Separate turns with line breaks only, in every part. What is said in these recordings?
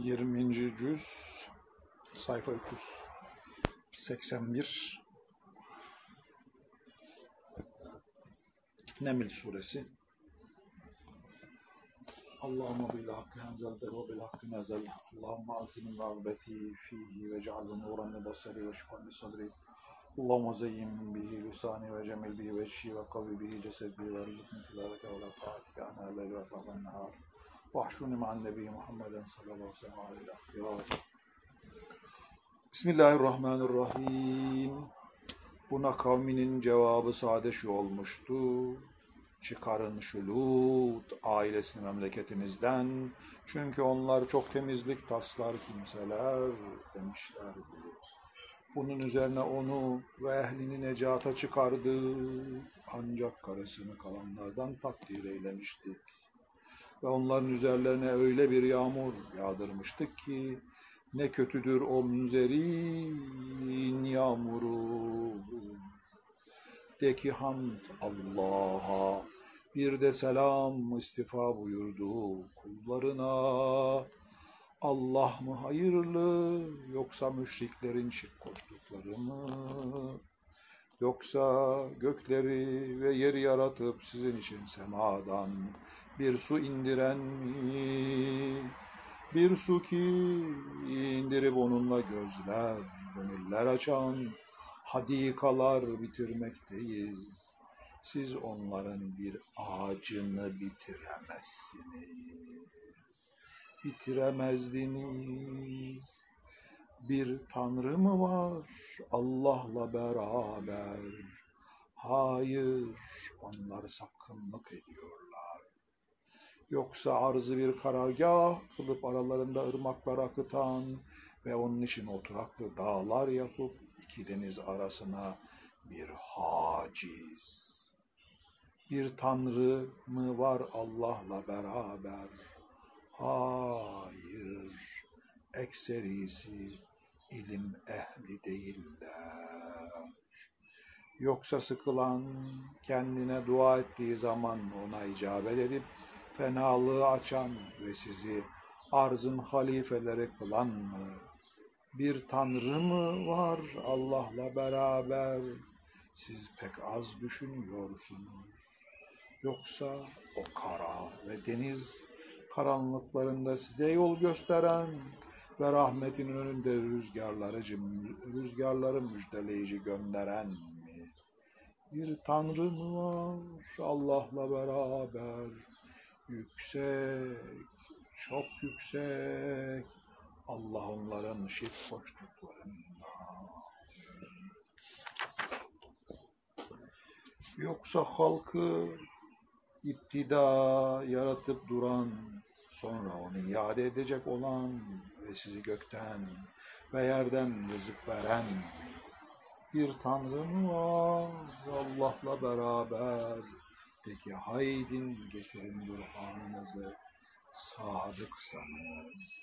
20. cüz sayfa 381 Neml suresi. Allahümme bil hakkı enzelte ve bil hakkı nezel Allahümme azimin rağbeti fihi ve cealve nuran li basari ve şifan li sadri. Allahümme zeyyin bihi lisani ve cemil bihi ve şi ve kavi bihi cesedi ve rızıkni tilavete ve la taatike leyli ve rahman nehar Vahşuni ma'an nebi Muhammeden sallallahu aleyhi ve sellem Bismillahirrahmanirrahim. Buna kavminin cevabı sade şu olmuştu. Çıkarın şu Lut ailesini memleketinizden. Çünkü onlar çok temizlik taslar kimseler demişlerdi. Bunun üzerine onu ve ehlini necata çıkardı. Ancak karısını kalanlardan takdir eylemiştik ve onların üzerlerine öyle bir yağmur yağdırmıştık ki ne kötüdür o münzerin yağmuru. De ki hamd Allah'a bir de selam istifa buyurdu kullarına. Allah mı hayırlı yoksa müşriklerin şirk koştukları mı? Yoksa gökleri ve yeri yaratıp sizin için semadan bir su indiren mi? Bir su ki indirip onunla gözler, gönüller açan hadikalar bitirmekteyiz. Siz onların bir ağacını bitiremezsiniz. Bitiremezdiniz. Bir tanrı mı var Allah'la beraber? Hayır, onlar sapkınlık ediyorlar. Yoksa arzı bir karargah kılıp aralarında ırmaklar akıtan ve onun için oturaklı dağlar yapıp iki deniz arasına bir haciz. Bir tanrı mı var Allah'la beraber? Hayır, ekserisi ilim ehli değiller. Yoksa sıkılan kendine dua ettiği zaman ona icabet edip fenalığı açan ve sizi arzın halifeleri kılan mı? Bir tanrı mı var Allah'la beraber? Siz pek az düşünüyorsunuz. Yoksa o kara ve deniz karanlıklarında size yol gösteren ve rahmetinin önünde rüzgarları, rüzgarları müjdeleyici gönderen mi? Bir tanrı mı var Allah'la beraber? Yüksek, çok yüksek. Allah onların şirk koştuklarında. Yoksa halkı iptida yaratıp duran, sonra onu iade edecek olan ve sizi gökten ve yerden rızık veren bir Tanrı mı var Allah'la beraber? Peki haydin getirin burhanınızı sadıksanız.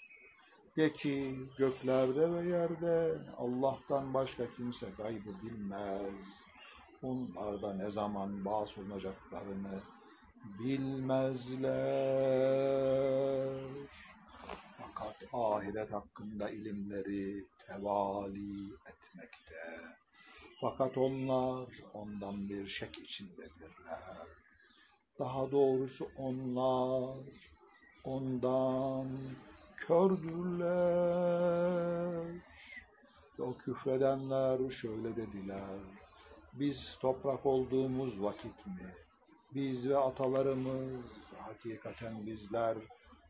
De ki göklerde ve yerde Allah'tan başka kimse gaybı bilmez. Onlar ne zaman bas olacaklarını bilmezler. Fakat ahiret hakkında ilimleri tevali etmekte. Fakat onlar ondan bir şek içindedirler. Daha doğrusu onlar ondan kördürler. Ve o küfredenler şöyle dediler. Biz toprak olduğumuz vakit mi? Biz ve atalarımız hakikaten bizler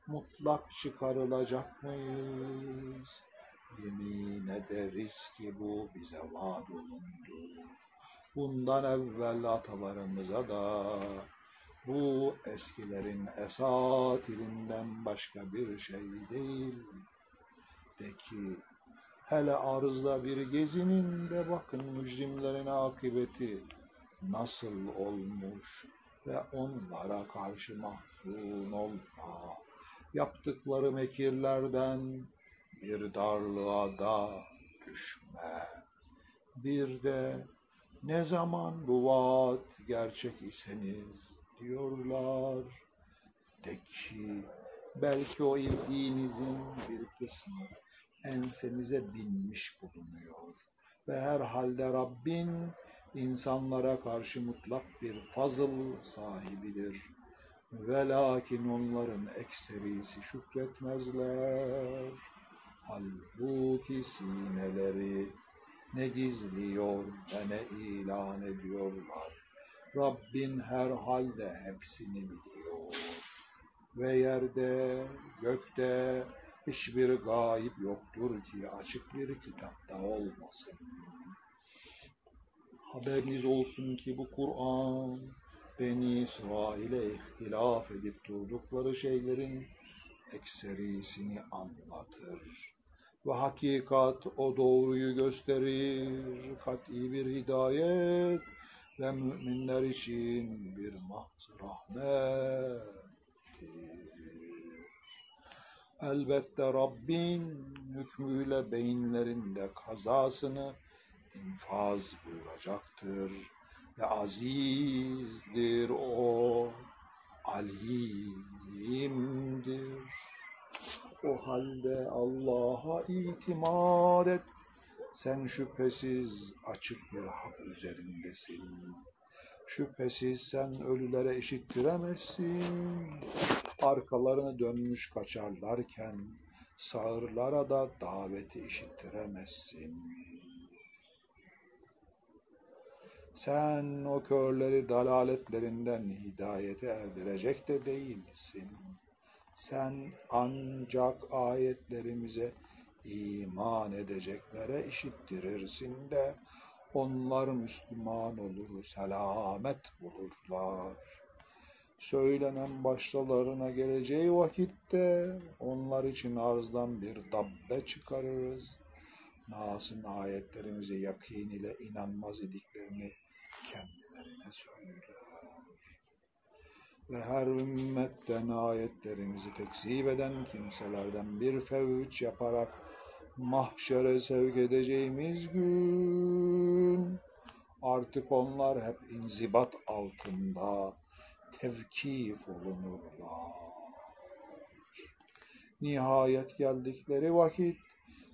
mutlak çıkarılacak mıyız? Yemin ederiz ki bu bize vaat olundu. Bundan evvel atalarımıza da bu eskilerin esatirinden başka bir şey değil. De ki hele arzda bir gezinin de bakın mücrimlerin akıbeti nasıl olmuş ve onlara karşı mahzun olma. Yaptıkları mekirlerden bir darlığa da düşme. Bir de ne zaman bu vaat gerçek iseniz diyorlar. De ki Belki o ildiğinizin bir kısmı ensenize binmiş bulunuyor. Ve herhalde Rabbin insanlara karşı mutlak bir fazıl sahibidir. Ve lakin onların ekserisi şükretmezler. Halbuki sineleri ne gizliyor ve ne ilan ediyorlar. Rabbin her halde hepsini biliyor. Ve yerde, gökte hiçbir gayip yoktur ki açık bir kitapta olmasın. Haberiniz olsun ki bu Kur'an Beni İsrail'e ihtilaf edip durdukları şeylerin ekserisini anlatır. Ve hakikat o doğruyu gösterir, kat'i bir hidayet ve müminler için bir mahz rahmettir. Elbette Rabbin hükmüyle beyinlerinde kazasını infaz buyuracaktır ve azizdir o, alimdir. O halde Allah'a itimat et. Sen şüphesiz açık bir hak üzerindesin. Şüphesiz sen ölülere işittiremezsin. Arkalarını dönmüş kaçarlarken sağırlara da daveti işittiremezsin. Sen o körleri dalaletlerinden hidayete erdirecek de değilsin. Sen ancak ayetlerimize iman edeceklere işittirirsin de onlar Müslüman olur, selamet bulurlar. Söylenen başlarına geleceği vakitte onlar için arzdan bir dabbe çıkarırız. Nas'ın ayetlerimize yakin ile inanmaz idiklerini kendilerine söyler. Ve her ümmetten ayetlerimizi tekzip eden kimselerden bir fevç yaparak mahşere sevk edeceğimiz gün artık onlar hep inzibat altında tevkif olunurlar. Nihayet geldikleri vakit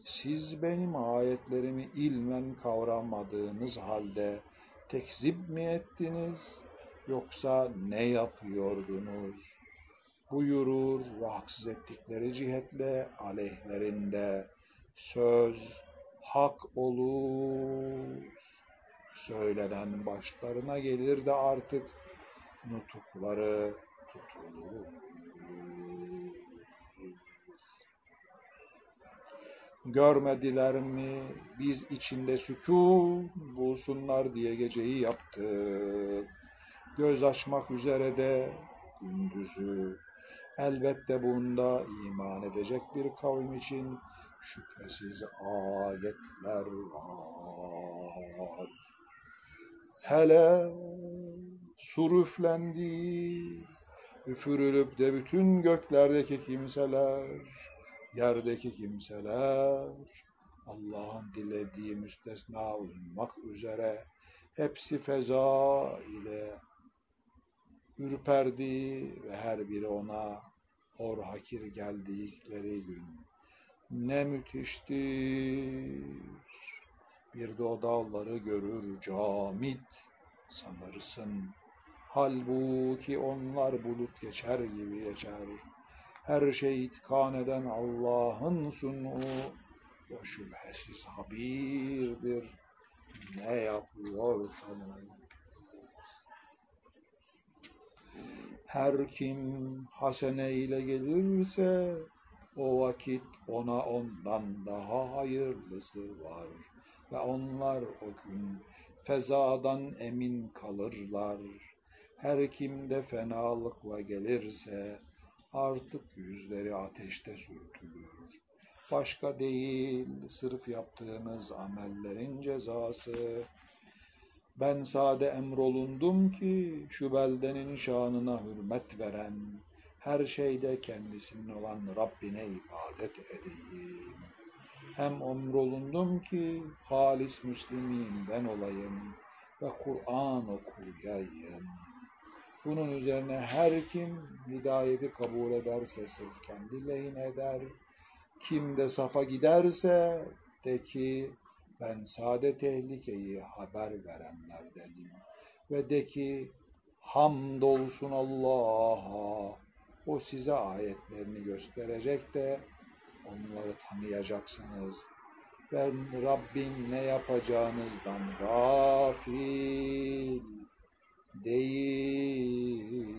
siz benim ayetlerimi ilmen kavramadığınız halde tekzip mi ettiniz yoksa ne yapıyordunuz? Buyurur ve haksız ettikleri cihetle aleyhlerinde söz hak olur. Söylenen başlarına gelir de artık nutukları tutulur. Görmediler mi biz içinde sükun bulsunlar diye geceyi yaptık. Göz açmak üzere de gündüzü. Elbette bunda iman edecek bir kavim için şüphesiz ayetler var. Hele sur üflendi, üfürülüp de bütün göklerdeki kimseler, yerdeki kimseler, Allah'ın dilediği müstesna olmak üzere hepsi feza ile ürperdi ve her biri ona hor hakir geldikleri gün ne müthiştir. Bir de o dağları görür camit sanırsın. Halbuki onlar bulut geçer gibi geçer. Her şey itkan eden Allah'ın sunu o şüphesiz habirdir. Ne yapıyorsanız. Her kim hasene ile gelirse o vakit ona ondan daha hayırlısı var ve onlar o gün fezadan emin kalırlar. Her kimde fenalıkla gelirse artık yüzleri ateşte sürtülür. Başka değil, sırf yaptığınız amellerin cezası. Ben sade emrolundum ki şu beldenin şanına hürmet veren, her şeyde kendisinin olan Rabbine ibadet edeyim. Hem emrolundum ki halis Müsliminden olayım ve Kur'an okuyayım. Bunun üzerine her kim hidayeti kabul ederse sırf kendi lehine eder. Kim de sapa giderse de ki ben sade tehlikeyi haber verenlerdenim. Ve de ki hamdolsun Allah'a o size ayetlerini gösterecek de onları tanıyacaksınız. Ben Rabbin ne yapacağınızdan gafil değilim.